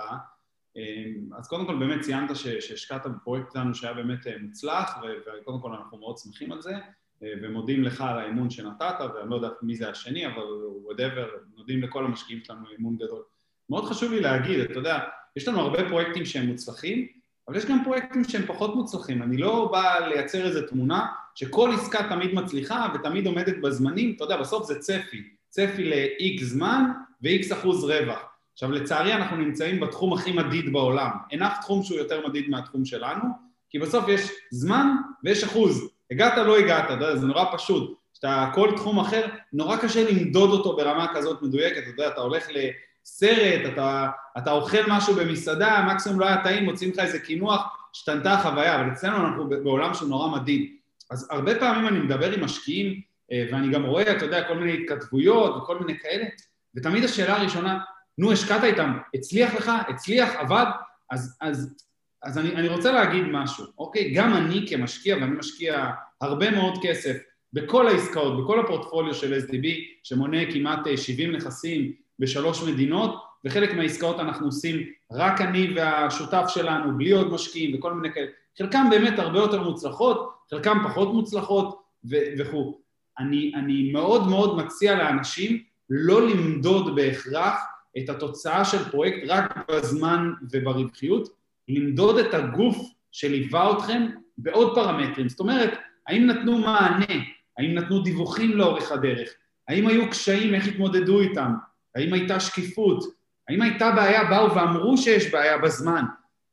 [SPEAKER 3] אז קודם כל באמת ציינת שהשקעת בפרויקט שלנו שהיה באמת מוצלח, וקודם כל אנחנו מאוד שמחים על זה. אה, ומודים לך על האמון שנתת, ואני לא יודע מי זה השני, אבל whatever, מודים לכל המשקיעים שלנו אמון גדול. מאוד חשוב לי להגיד, אתה יודע, יש לנו הרבה פרויקטים שהם מוצלחים, אבל יש גם פרויקטים שהם פחות מוצלחים. אני לא בא לייצר איזו תמונה שכל עסקה תמיד מצליחה ותמיד עומדת בזמנים, אתה יודע, בסוף זה צפי, צפי ל-X זמן ו-X אחוז רווח. עכשיו, לצערי אנחנו נמצאים בתחום הכי מדיד בעולם. אין אף תחום שהוא יותר מדיד מהתחום שלנו, כי בסוף יש זמן ויש אחוז. הגעת, לא הגעת, זה נורא פשוט. שאתה, כל תחום אחר, נורא קשה למדוד אותו ברמה כזאת מדויקת, אתה יודע, אתה הולך לסרט, אתה, אתה אוכל משהו במסעדה, מקסימום לא היה טעים, מוצאים לך איזה קינוח, השתנתה החוויה, אבל אצלנו אנחנו בעולם שהוא נורא מדיד. אז הרבה פעמים אני מדבר עם משקיעים, אה, ואני גם רואה, אתה יודע, כל מיני התכתבויות וכל מיני כאלה, ותמיד השאלה הראשונה, נו, השקעת איתם, הצליח לך, הצליח, עבד, אז, אז אז אני, אני רוצה להגיד משהו, אוקיי? גם אני כמשקיע, ואני משקיע הרבה מאוד כסף בכל העסקאות, בכל הפורטפוליו של SDB, שמונה כמעט 70 אה, נכסים בשלוש מדינות, וחלק מהעסקאות אנחנו עושים רק אני והשותף שלנו, בלי עוד משקיעים וכל מיני כאלה. חלקם באמת הרבה יותר מוצלחות, חלקם פחות מוצלחות וכו'. אני, אני מאוד מאוד מציע לאנשים לא למדוד בהכרח את התוצאה של פרויקט רק בזמן וברווחיות, למדוד את הגוף שליווה אתכם בעוד פרמטרים. זאת אומרת, האם נתנו מענה? האם נתנו דיווחים לאורך הדרך? האם היו קשיים, איך התמודדו איתם? האם הייתה שקיפות? האם הייתה בעיה, באו ואמרו שיש בעיה בזמן?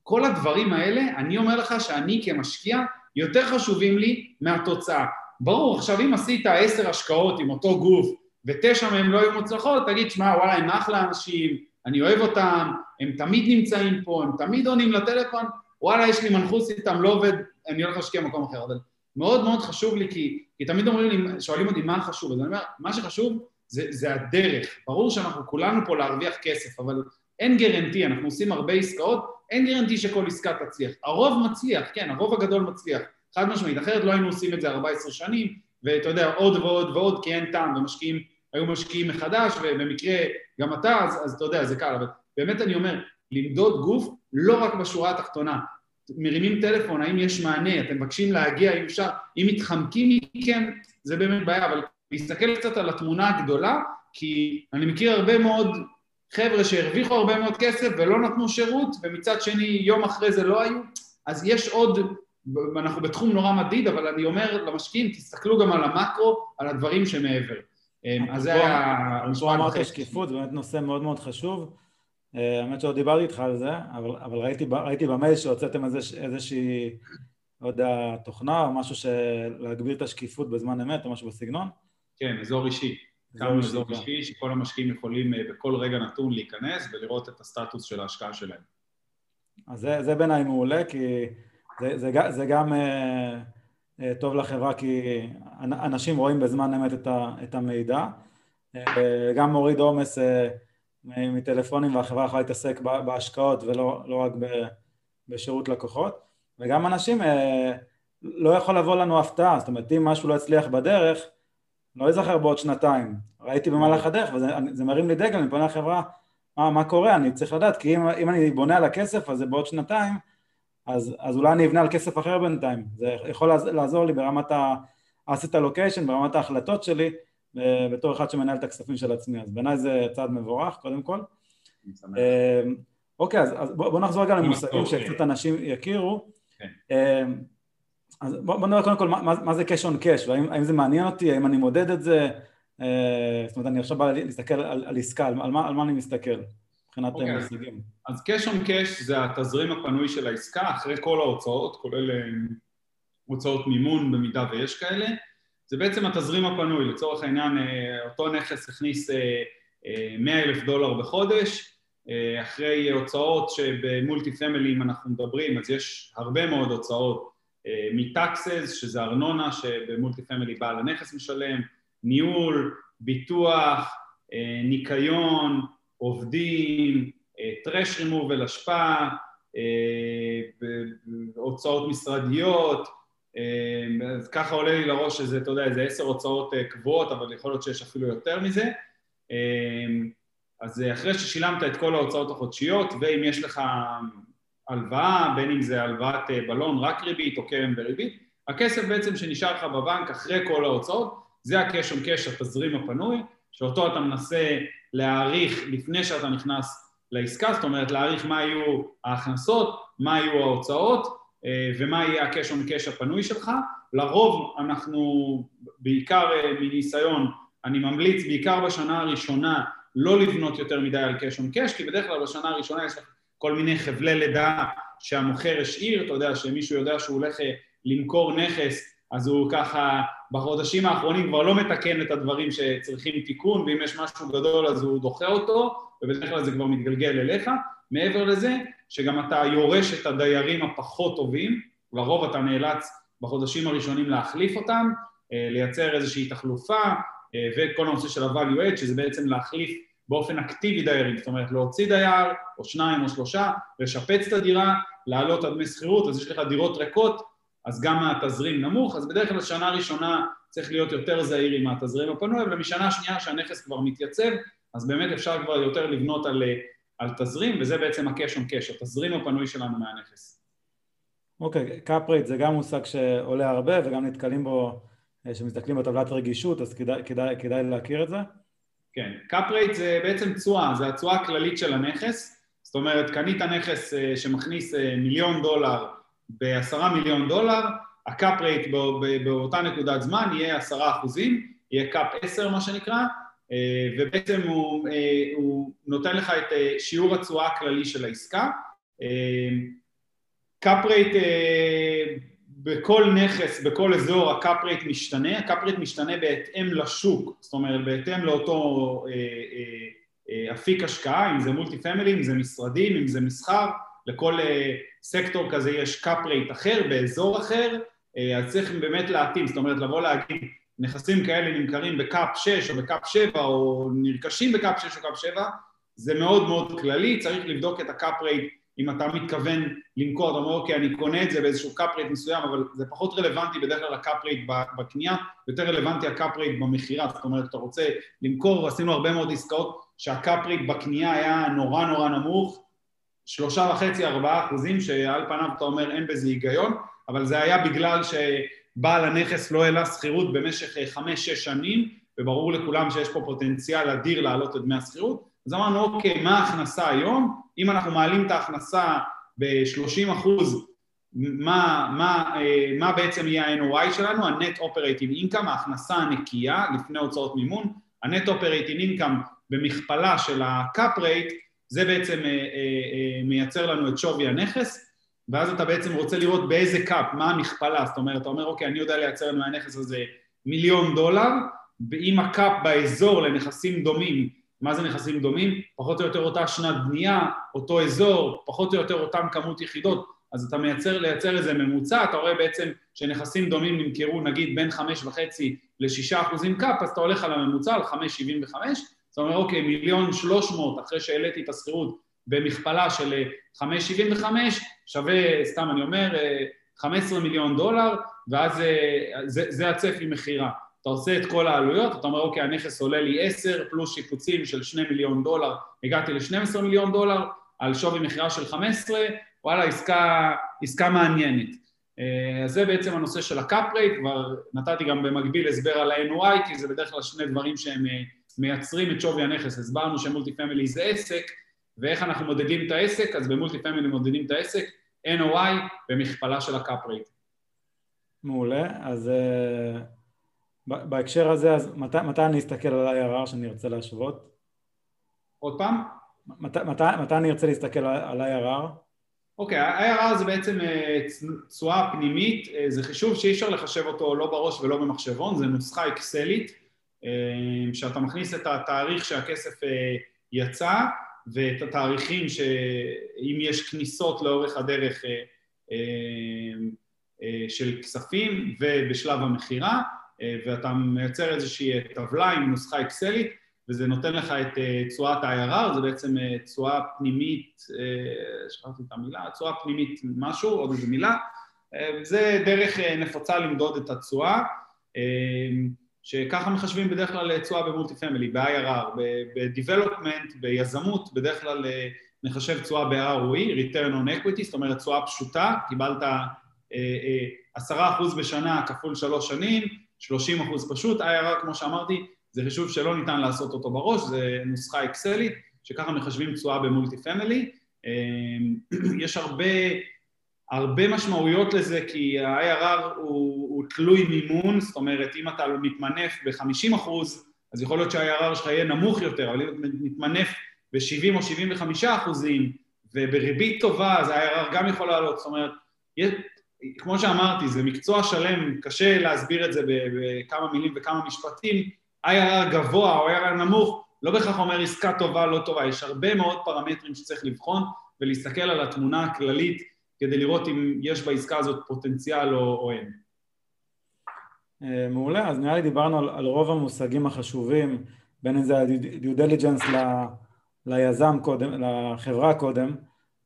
[SPEAKER 3] כל הדברים האלה, אני אומר לך שאני כמשקיע, יותר חשובים לי מהתוצאה. ברור, עכשיו אם עשית עשר השקעות עם אותו גוף ותשע מהם לא היו מוצלחות, תגיד, שמע, וואלה, הם אחלה אנשים, אני אוהב אותם, הם תמיד נמצאים פה, הם תמיד עונים לטלפון, וואלה, יש לי מנחוס איתם, לא עובד, אני הולך להשקיע במקום אחר. אבל מאוד מאוד חשוב לי, כי, כי תמיד אומרים לי, שואלים אותי מה חשוב, אז אני אומר, מה שחשוב זה, זה הדרך. ברור שאנחנו כולנו פה להרוויח כסף, אבל אין גרנטי, אנחנו עושים הרבה עסקאות, אין גרנטי שכל עסקה תצליח. הרוב מצליח, כן, הרוב הגדול מצליח, חד משמעית, אחרת לא היינו עושים את זה 14 שנים, ואתה יודע, עוד ועוד ועוד, כי אין טעם, ומשקיעים, היו משקיעים מחדש, ובמקרה גם אתה, אז, אז אתה יודע, זה קל, אבל באמת אני אומר, למדוד גוף לא רק בשורה התחתונה. מרימים טלפון, האם יש מענה, אתם מבקשים להגיע, אם אפשר, אם מתחמקים מכם, זה באמת בעיה, אבל להסתכל קצת על התמונה הגדולה, כי אני מכיר הרבה מאוד חבר'ה שהרוויחו הרבה מאוד כסף ולא נתנו שירות, ומצד שני יום אחרי זה לא היו, אז יש עוד, אנחנו בתחום נורא מדיד, אבל אני אומר למשקיעים, תסתכלו גם על המקרו, על הדברים שמעבר.
[SPEAKER 2] אז זה היה... פה אמרת שקיפות, זה באמת נושא מאוד מאוד חשוב. אה, האמת שעוד דיברתי איתך על זה, אבל, אבל ראיתי, ראיתי במייל שהוצאתם איזוש, איזושהי, לא יודע, תוכנה או משהו להגביר את השקיפות בזמן אמת או משהו בסגנון?
[SPEAKER 3] כן, אזור אישי. קמנו אזור אישי שכל המשקיעים יכולים אה, בכל רגע נתון להיכנס ולראות את הסטטוס של ההשקעה שלהם.
[SPEAKER 2] אז זה, זה בעיניי מעולה, כי זה, זה, זה גם אה, טוב לחברה, כי אנשים רואים בזמן אמת את, המידע. גם מוריד עומס מטלפונים והחברה יכולה להתעסק בהשקעות ולא לא רק בשירות לקוחות. וגם אנשים לא יכול לבוא לנו הפתעה, זאת אומרת אם משהו לא יצליח בדרך לא ייזכר בעוד שנתיים, ראיתי במהלך הדרך וזה מרים לי דגל, אני פונה לחברה מה, מה קורה, אני צריך לדעת, כי אם, אם אני בונה על הכסף הזה בעוד שנתיים, אז, אז אולי אני אבנה על כסף אחר בינתיים. זה יכול לעזור לי ברמת ה-asset allocation, ברמת ההחלטות שלי, בתור אחד שמנהל את הכספים של עצמי. אז בעיניי זה צעד מבורך, קודם כל. אמ, אוקיי, אז, אז בוא, בוא נחזור רגע למושגים שקצת אנשים יכירו. כן. אמ, אז בוא, בוא נראה קודם כל מה, מה זה cash on cash, והאם זה מעניין אותי, האם אני מודד את זה, אה, זאת אומרת, אני עכשיו בא להסתכל על, על עסקה, על, על, מה, על מה אני מסתכל מבחינת okay. אוקיי. משיגים.
[SPEAKER 3] אז cash on cash זה התזרים הפנוי של העסקה אחרי כל ההוצאות, כולל אה, הוצאות מימון במידה ויש כאלה. זה בעצם התזרים הפנוי, לצורך העניין אה, אותו נכס הכניס 100 אלף דולר בחודש, אחרי הוצאות שב multi family אם אנחנו מדברים, אז יש הרבה מאוד הוצאות מ taxes, שזה ארנונה שב multi family בעל הנכס משלם, ניהול, ביטוח, אה, ניקיון, עובדים, טרש רימובל, אשפה, הוצאות משרדיות, אה, אז ככה עולה לי לראש שזה, אתה יודע, איזה עשר הוצאות אה, קבועות, אבל יכול להיות שיש אפילו יותר מזה. אז אחרי ששילמת את כל ההוצאות החודשיות, ואם יש לך הלוואה, בין אם זה הלוואת בלון רק ריבית או קרן בריבית, הכסף בעצם שנשאר לך בבנק אחרי כל ההוצאות, זה ה-cash on התזרים הפנוי, שאותו אתה מנסה להעריך לפני שאתה נכנס לעסקה, זאת אומרת להעריך מה יהיו ההכנסות, מה יהיו ההוצאות אה, ומה יהיה ה-cash on cash הפנוי שלך. לרוב אנחנו, בעיקר אה, מניסיון, אני ממליץ בעיקר בשנה הראשונה לא לבנות יותר מדי על cash on cash, כי בדרך כלל בשנה הראשונה יש לך כל מיני חבלי לידה שהמוכר השאיר, אתה יודע שמישהו יודע שהוא הולך אה, למכור נכס אז הוא ככה בחודשים האחרונים כבר לא מתקן את הדברים שצריכים תיקון, ואם יש משהו גדול אז הוא דוחה אותו, ובדרך כלל זה כבר מתגלגל אליך. מעבר לזה, שגם אתה יורש את הדיירים הפחות טובים, לרוב אתה נאלץ בחודשים הראשונים להחליף אותם, אה, לייצר איזושהי תחלופה, אה, וכל הנושא של ה-value add, שזה בעצם להחליף באופן אקטיבי דיירים, זאת אומרת להוציא דייר, או שניים או שלושה, לשפץ את הדירה, להעלות על דמי שכירות, אז יש לך דירות ריקות, אז גם התזרים נמוך, אז בדרך כלל שנה ראשונה צריך להיות יותר זהיר עם התזרים הפנוי, ומשנה שנייה שהנכס כבר מתייצב, אז באמת אפשר כבר יותר לבנות על, על תזרים, וזה בעצם ה-cash on cash, התזרים הפנוי שלנו מהנכס.
[SPEAKER 2] אוקיי, okay, קאפ זה גם מושג שעולה הרבה וגם נתקלים בו, כשמסתכלים בטבלת רגישות, אז כדאי, כדאי, כדאי להכיר את זה.
[SPEAKER 3] כן, cap זה בעצם תשואה, זה התשואה הכללית של הנכס, זאת אומרת, קנית נכס אה, שמכניס אה, מיליון דולר בעשרה מיליון דולר, ה cap rate באותה נקודת זמן יהיה עשרה אחוזים, יהיה cap עשר מה שנקרא, אה, ובעצם הוא, אה, הוא נותן לך את אה, שיעור התשואה הכללי של העסקה. cap rate בכל נכס, בכל אזור, ה cap rate משתנה, ה cap rate משתנה בהתאם לשוק, זאת אומרת בהתאם לאותו אפיק השקעה, אם זה multi family, אם זה משרדים, אם זה מסחר, לכל סקטור כזה יש cap rate אחר, באזור אחר, אה, אז צריך באמת להתאים, זאת אומרת לבוא להגיד נכסים כאלה נמכרים ב cap 6 או ב cap 7 או נרכשים ב cap 6 או cap 7, זה מאוד מאוד כללי, צריך לבדוק את ה cap rate אם אתה מתכוון למכור, אתה אומר אוקיי אני קונה את זה באיזשהו cap rate מסוים, אבל זה פחות רלוונטי בדרך כלל ה cap rate בקנייה, יותר רלוונטי ה cap rate במכירה, זאת אומרת אתה רוצה למכור, ועשינו הרבה מאוד עסקאות שה cap rate בקנייה היה נורא נורא נמוך, שלושה וחצי, ארבעה אחוזים, שעל פניו אתה אומר אין בזה היגיון, אבל זה היה בגלל שבעל הנכס לא העלה שכירות במשך אה, חמש-שש שנים, וברור לכולם שיש פה פוטנציאל אדיר להעלות את דמי השכירות, אז אמרנו, אוקיי, מה ההכנסה היום? אם אנחנו מעלים את ההכנסה ב-30 אחוז, מה, מה, אה, מה בעצם יהיה ה-NOI שלנו? ה-Net Operating Income, ההכנסה הנקייה לפני הוצאות מימון, ה-Net Operating Income במכפלה של ה-Cap Rate זה בעצם אה, אה, אה, מייצר לנו את שווי הנכס, ואז אתה בעצם רוצה לראות באיזה קאפ, מה המכפלה, זאת אומרת, אתה אומר, אוקיי, אני יודע לייצר לנו מהנכס הזה מיליון דולר, ואם ה cap באזור לנכסים דומים, מה זה נכסים דומים? פחות או יותר אותה שנת בנייה, אותו אזור, פחות או יותר אותם כמות יחידות, אז אתה מייצר, לייצר איזה ממוצע, אתה רואה בעצם שנכסים דומים נמכרו נגיד בין חמש וחצי לשישה אחוזים cap, אז אתה הולך על הממוצע, על חמש שבעים וחמש, אתה אומר אוקיי, מיליון שלוש מאות אחרי שהעליתי את השכירות במכפלה של חמש שבעים וחמש, שווה, סתם אני אומר, חמש עשרה מיליון דולר, ואז זה, זה הצפי מכירה. אתה עושה את כל העלויות, אתה אומר, אוקיי, הנכס עולה לי 10 פלוס שיפוצים של 2 מיליון דולר, הגעתי ל-12 מיליון דולר, על שווי מכירה של 15, וואלה, עסקה, עסקה מעניינת. אז זה בעצם הנושא של ה cap rate, כבר נתתי גם במקביל הסבר על ה-NOI, כי זה בדרך כלל שני דברים שהם מייצרים את שווי הנכס. הסברנו ש multi family זה עסק, ואיך אנחנו מודדים את העסק, אז ב multi family מודדים את העסק, NOI במכפלה של הקאפ רייט.
[SPEAKER 2] מעולה, אז בהקשר הזה, אז מת, מתי אני אסתכל על ה-IRR שאני ארצה להשוות?
[SPEAKER 3] עוד פעם?
[SPEAKER 2] מת, מת, מתי אני ארצה להסתכל על ה-IRR?
[SPEAKER 3] אוקיי, ה-IRR זה בעצם תשואה פנימית, זה חישוב שאי אפשר לחשב אותו לא בראש ולא במחשבון, זה נוסחה אקסלית, שאתה מכניס את התאריך שהכסף יצא ואת התאריכים שאם יש כניסות לאורך הדרך של כספים ובשלב המכירה ואתה מייצר איזושהי טבלה עם נוסחה אקסלית וזה נותן לך את תשואת ה-IRR, זה בעצם תשואה פנימית, שכחתי את המילה, תשואה פנימית משהו, עוד איזו מילה, זה דרך נפוצה למדוד את התשואה, שככה מחשבים בדרך כלל תשואה ב multi family, ב-IRR, ב-Development, ביזמות, בדרך כלל נחשב תשואה ב-ROE, Return on Equity, זאת אומרת תשואה פשוטה, קיבלת עשרה אחוז בשנה כפול שלוש שנים, 30 אחוז פשוט, IRR כמו שאמרתי זה חישוב שלא ניתן לעשות אותו בראש, זה נוסחה אקסלית שככה מחשבים תשואה ב multi family, יש הרבה, הרבה משמעויות לזה כי ה-IRR הוא, הוא תלוי מימון, זאת אומרת אם אתה מתמנף ב-50 אחוז אז יכול להיות שה-IRR שלך יהיה נמוך יותר, אבל אם אתה מתמנף ב-70 או 75 אחוזים ובריבית טובה אז ה-IRR גם יכול לעלות, זאת אומרת כמו שאמרתי, זה מקצוע שלם, קשה להסביר את זה בכמה מילים וכמה משפטים, IRR גבוה או IRR נמוך, לא בהכרח אומר עסקה טובה, לא טובה, יש הרבה מאוד פרמטרים שצריך לבחון ולהסתכל על התמונה הכללית כדי לראות אם יש בעסקה הזאת פוטנציאל או, או אין.
[SPEAKER 2] מעולה, אז נראה לי דיברנו על, על רוב המושגים החשובים, בין אם זה ה-due diligence ל, ליזם קודם, לחברה קודם,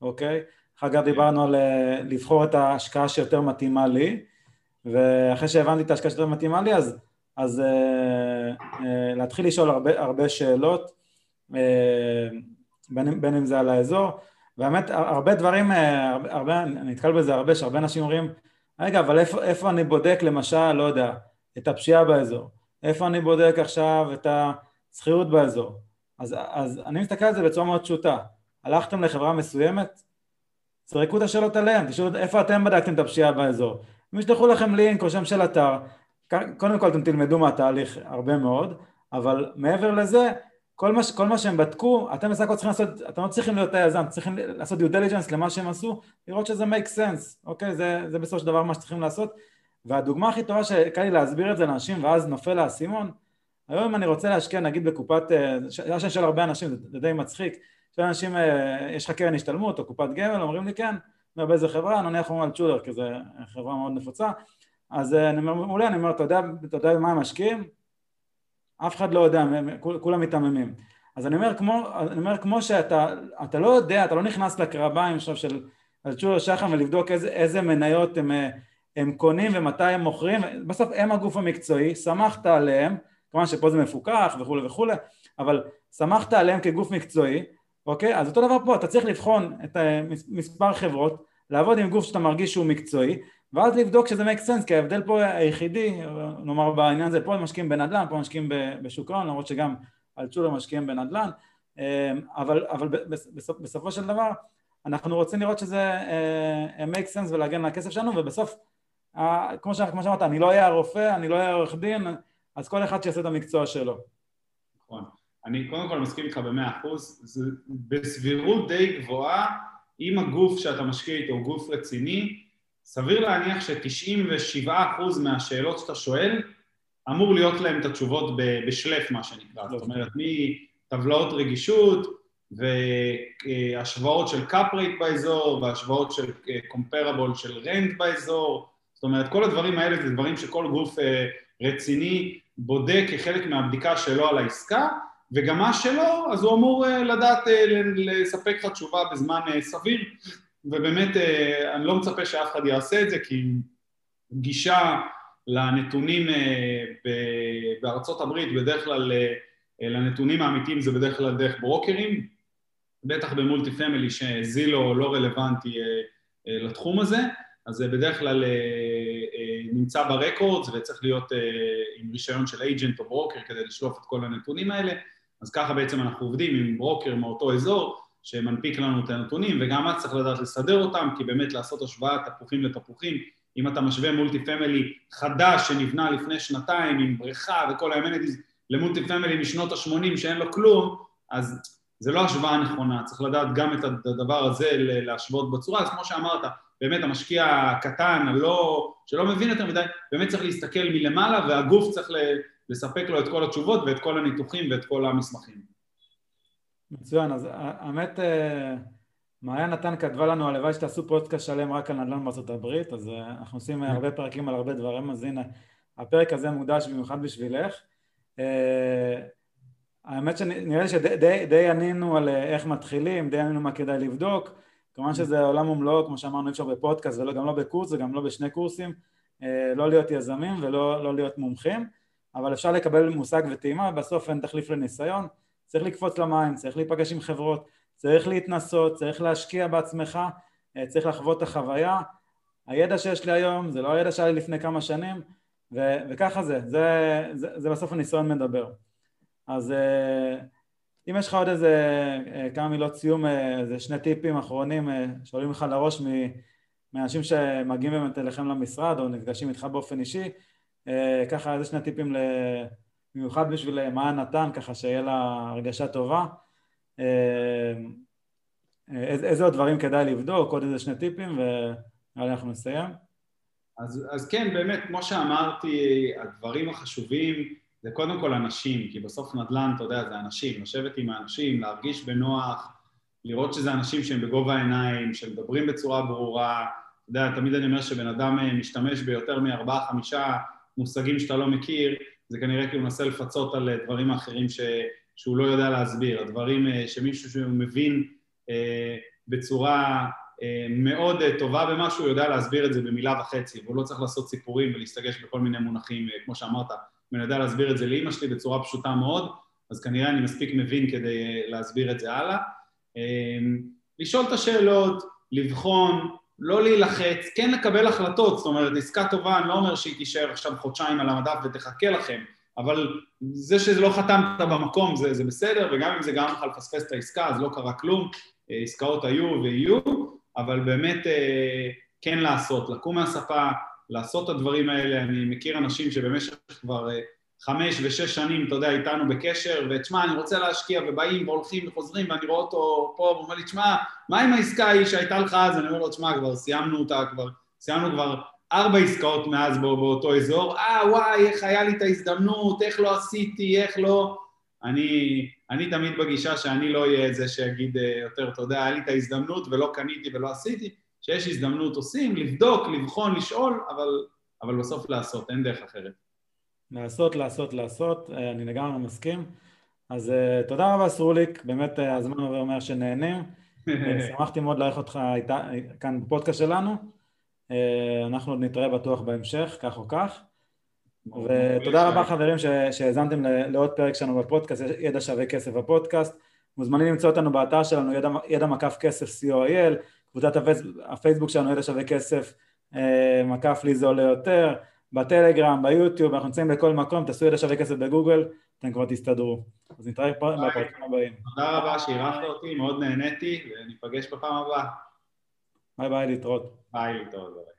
[SPEAKER 2] אוקיי? אחר כך דיברנו על אה, לבחור את ההשקעה שיותר מתאימה לי, ואחרי שהבנתי את ההשקעה שיותר מתאימה לי, אז, אז uh, uh, להתחיל לשאול הרבה, הרבה שאלות, uh, בין, בין אם זה על האזור, והאמת, הרבה דברים, הרבה, הרבה, אני נתקל בזה הרבה, שהרבה אנשים אומרים, רגע, אבל איפה, איפה אני בודק למשל, לא יודע, את הפשיעה באזור? איפה אני בודק עכשיו את השכירות באזור? אז, אז אני מסתכל על זה בצורה מאוד פשוטה. הלכתם לחברה מסוימת, זרקו את השאלות עליהם, תשאלו איפה אתם בדקתם את הפשיעה באזור. אם ישלחו לכם לינק או שם של אתר, קודם כל אתם תלמדו מהתהליך הרבה מאוד, אבל מעבר לזה, כל מה, כל מה שהם בדקו, אתם בסך הכל צריכים לעשות, אתם לא צריכים להיות היזם, צריכים לעשות due diligence למה שהם עשו, לראות שזה make sense, אוקיי? זה, זה בסופו של דבר מה שצריכים לעשות. והדוגמה הכי טובה שקל לי להסביר את זה לאנשים ואז נופל האסימון, היום אם אני רוצה להשקיע נגיד בקופת, זה שאלה של הרבה אנשים, זה די מצחיק, של אנשים, יש לך קרן השתלמות או קופת גמל, אומרים לי כן, אומר באיזה חברה, נניח אומרים על צ'ולר, כי זו חברה מאוד נפוצה, אז אני אומר, מעולה, אני אומר, אתה יודע, אתה יודע במה הם משקיעים? אף אחד לא יודע, כולם מתעממים. אז אני אומר, כמו, אני אומר, כמו שאתה אתה לא יודע, אתה לא נכנס לקרביים עכשיו של צ'ולר שחם ולבדוק איזה, איזה מניות הם, הם קונים ומתי הם מוכרים, בסוף הם הגוף המקצועי, סמכת עליהם, כמובן שפה זה מפוקח וכולי וכולי, אבל סמכת עליהם כגוף מקצועי, אוקיי? אז אותו דבר פה, אתה צריך לבחון את מספר חברות, לעבוד עם גוף שאתה מרגיש שהוא מקצועי, ואז לבדוק שזה make sense, כי ההבדל פה היחידי, נאמר בעניין הזה, פה משקיעים בנדל"ן, פה משקיעים בשוק ההון, למרות שגם על צ'ולר משקיעים בנדל"ן, אבל, אבל בסופ, בסופו של דבר אנחנו רוצים לראות שזה make sense ולהגן על הכסף שלנו, ובסוף, כמו שאמרת, אני לא אהיה הרופא, אני לא אהיה עורך דין, אז כל אחד שיעשה את המקצוע שלו.
[SPEAKER 3] נכון. אני קודם כל מסכים איתך במאה אחוז, זה בסבירות די גבוהה, אם הגוף שאתה משקיע איתו הוא גוף רציני, סביר להניח ש-97% מהשאלות שאתה שואל, אמור להיות להם את התשובות בשלף, מה שנקרא. זאת אומרת, מטבלאות רגישות, והשוואות של קאפ רייט באזור והשוואות של קומפרבול של רנט באזור, זאת אומרת כל הדברים האלה זה דברים שכל גוף רציני בודק כחלק מהבדיקה שלו על העסקה וגם מה שלא, אז הוא אמור לדעת לספק לך תשובה בזמן סביר ובאמת אני לא מצפה שאף אחד יעשה את זה כי גישה לנתונים בארצות הברית בדרך כלל לנתונים האמיתיים זה בדרך כלל דרך ברוקרים, בטח ב multi family ש Zillow לא רלוונטי לתחום הזה, אז זה בדרך כלל נמצא ב records וצריך להיות עם רישיון של agent או ברוקר כדי לשלוף את כל הנתונים האלה, אז ככה בעצם אנחנו עובדים עם ברוקר מאותו אזור שמנפיק לנו את הנתונים וגם אז צריך לדעת לסדר אותם כי באמת לעשות השוואה תפוחים לתפוחים אם אתה משווה multi family חדש שנבנה לפני שנתיים עם בריכה וכל ה amenities ל multi family משנות ה-80 שאין לו כלום, אז זה לא השוואה נכונה, צריך לדעת גם את הדבר הזה להשוות בצורה, אז כמו שאמרת, באמת המשקיע הקטן, הלא, שלא מבין יותר מדי, באמת צריך להסתכל מלמעלה והגוף צריך לספק לו את כל התשובות ואת כל הניתוחים ואת כל המסמכים.
[SPEAKER 2] מצוין, אז האמת מעיין נתן כתבה לנו, הלוואי שתעשו פודקאסט שלם רק על נדל"ן בארצות הברית, אז אנחנו עושים הרבה פרקים על הרבה דברים, אז הנה, הפרק הזה מוקדש במיוחד בשבילך. האמת שנראה לי שדי ענינו על איך מתחילים, די ענינו מה כדאי לבדוק, כמובן שזה עולם ומלואו, כמו שאמרנו, אי אפשר בפודקאסט וגם לא בקורס וגם לא בשני קורסים, לא להיות יזמים ולא לא להיות מומחים, אבל אפשר לקבל מושג וטעימה, בסוף אין תחליף לניסיון, צריך לקפוץ למים, צריך להיפגש עם חברות, צריך להתנסות, צריך להשקיע בעצמך, צריך לחוות את החוויה. הידע שיש לי היום זה לא הידע שהיה לי לפני כמה שנים, ו- וככה זה, זה, זה, זה בסוף הניסיון מדבר. אז אם יש לך עוד איזה כמה מילות סיום, איזה שני טיפים אחרונים שעולים לך לראש מאנשים שמגיעים באמת אליכם למשרד או נפגשים איתך באופן אישי, ככה איזה שני טיפים במיוחד בשביל מעיין נתן, ככה שיהיה לה הרגשה טובה. איזה עוד דברים כדאי לבדוק, עוד איזה שני טיפים ואנחנו נסיים.
[SPEAKER 3] אז, אז כן, באמת, כמו שאמרתי, הדברים החשובים זה קודם כל אנשים, כי בסוף נדל"ן, אתה יודע, זה אנשים, לשבת עם האנשים, להרגיש בנוח, לראות שזה אנשים שהם בגובה העיניים, שמדברים בצורה ברורה, אתה יודע, תמיד אני אומר שבן אדם משתמש ביותר מארבעה, חמישה מושגים שאתה לא מכיר, זה כנראה כי הוא מנסה לפצות על דברים אחרים ש, שהוא לא יודע להסביר, הדברים שמישהו שהוא מבין אה, בצורה מאוד טובה במשהו, יודע להסביר את זה במילה וחצי, והוא לא צריך לעשות סיפורים ולהסתגש בכל מיני מונחים, כמו שאמרת, אם אני יודע להסביר את זה לאימא שלי בצורה פשוטה מאוד, אז כנראה אני מספיק מבין כדי להסביר את זה הלאה. לשאול את השאלות, לבחון, לא להילחץ, כן לקבל החלטות, זאת אומרת, עסקה טובה, אני לא אומר שהיא תישאר עכשיו חודשיים על המדף ותחכה לכם, אבל זה שלא חתמת במקום זה, זה בסדר, וגם אם זה גרם לך לפספס את העסקה, אז לא קרה כלום, עסקאות היו ויהיו, אבל באמת כן לעשות, לקום מהספה, לעשות את הדברים האלה. אני מכיר אנשים שבמשך כבר חמש ושש שנים, אתה יודע, איתנו בקשר, ותשמע, אני רוצה להשקיע, ובאים והולכים וחוזרים, ואני רואה אותו פה, והוא אומר לי, תשמע, מה עם העסקה ההיא שהייתה לך אז? אני אומר לו, תשמע, כבר סיימנו אותה, כבר סיימנו כבר ארבע עסקאות מאז באותו אזור, אה, וואי, איך היה לי את ההזדמנות, איך לא עשיתי, איך לא... אני, אני תמיד בגישה שאני לא אהיה זה שיגיד יותר, אתה יודע, היה לי את ההזדמנות ולא קניתי ולא עשיתי, שיש הזדמנות עושים, לבדוק, לבחון, לשאול, אבל, אבל בסוף לעשות, אין דרך אחרת.
[SPEAKER 2] לעשות, לעשות, לעשות, אני לגמרי מסכים. אז תודה רבה סרוליק, באמת הזמן עובר מהר שנהנים. שמחתי מאוד לארח אותך איתה, כאן בפודקאסט שלנו. אנחנו עוד נתראה בטוח בהמשך, כך או כך. ותודה רבה חברים שהאזנתם לעוד פרק שלנו בפודקאסט, ידע שווה כסף בפודקאסט. מוזמנים למצוא אותנו באתר שלנו, ידע, ידע מקף כסף co.il, קבוצת הפייסבוק שלנו, ידע שווה כסף, מקף לי זה עולה יותר, בטלגרם, ביוטיוב, אנחנו נמצאים בכל מקום, תעשו ידע שווה כסף בגוגל, אתם כבר תסתדרו. אז נתראה בפרקים הבאים.
[SPEAKER 3] תודה רבה שאירחת אותי, מאוד נהניתי, וניפגש בפעם הבאה.
[SPEAKER 2] ביי ביי, להתראות.
[SPEAKER 3] ביי, להתראות.